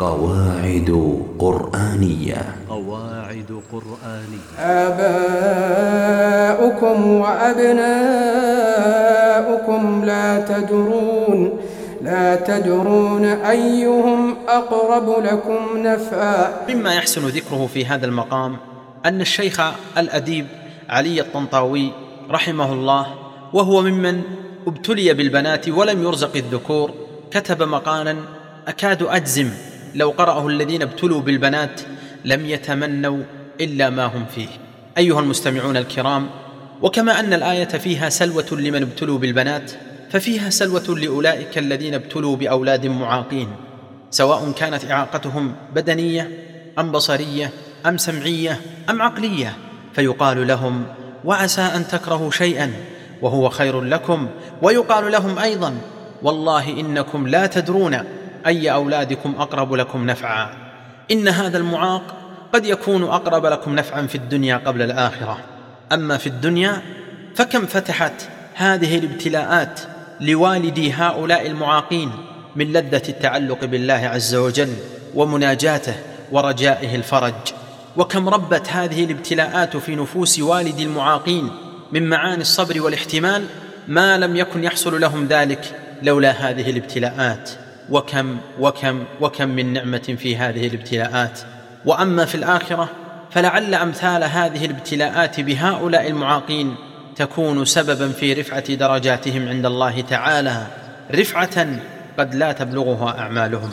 قواعد قرآنية. قواعد قرآنية. آباؤكم وأبناؤكم لا تدرون لا تدرون أيهم أقرب لكم نفعا. مما يحسن ذكره في هذا المقام أن الشيخ الأديب علي الطنطاوي رحمه الله وهو ممن ابتلي بالبنات ولم يرزق الذكور كتب مقالا أكاد أجزم لو قرأه الذين ابتلوا بالبنات لم يتمنوا إلا ما هم فيه. أيها المستمعون الكرام وكما أن الآية فيها سلوة لمن ابتلوا بالبنات ففيها سلوة لأولئك الذين ابتلوا بأولاد معاقين سواء كانت إعاقتهم بدنية أم بصرية أم سمعية أم عقلية. فيقال لهم وعسى أن تكرهوا شيئا وهو خير لكم. ويقال لهم أيضا والله إنكم لا تدرون أي أولادكم أقرب لكم نفعا. إن هذا المعاق قد يكون أقرب لكم نفعا في الدنيا قبل الآخرة. أما في الدنيا فكم فتحت هذه الابتلاءات لوالدي هؤلاء المعاقين من لذة التعلق بالله عز وجل ومناجاته ورجائه الفرج؟ وكم ربت هذه الابتلاءات في نفوس والدي المعاقين من معاني الصبر والاحتمال ما لم يكن يحصل لهم ذلك لولا هذه الابتلاءات؟ وكم وكم وكم من نعمة في هذه الابتلاءات. وأما في الآخرة فلعل أمثال هذه الابتلاءات بهؤلاء المعاقين تكون سببا في رفعة درجاتهم عند الله تعالى رفعة قد لا تبلغها أعمالهم.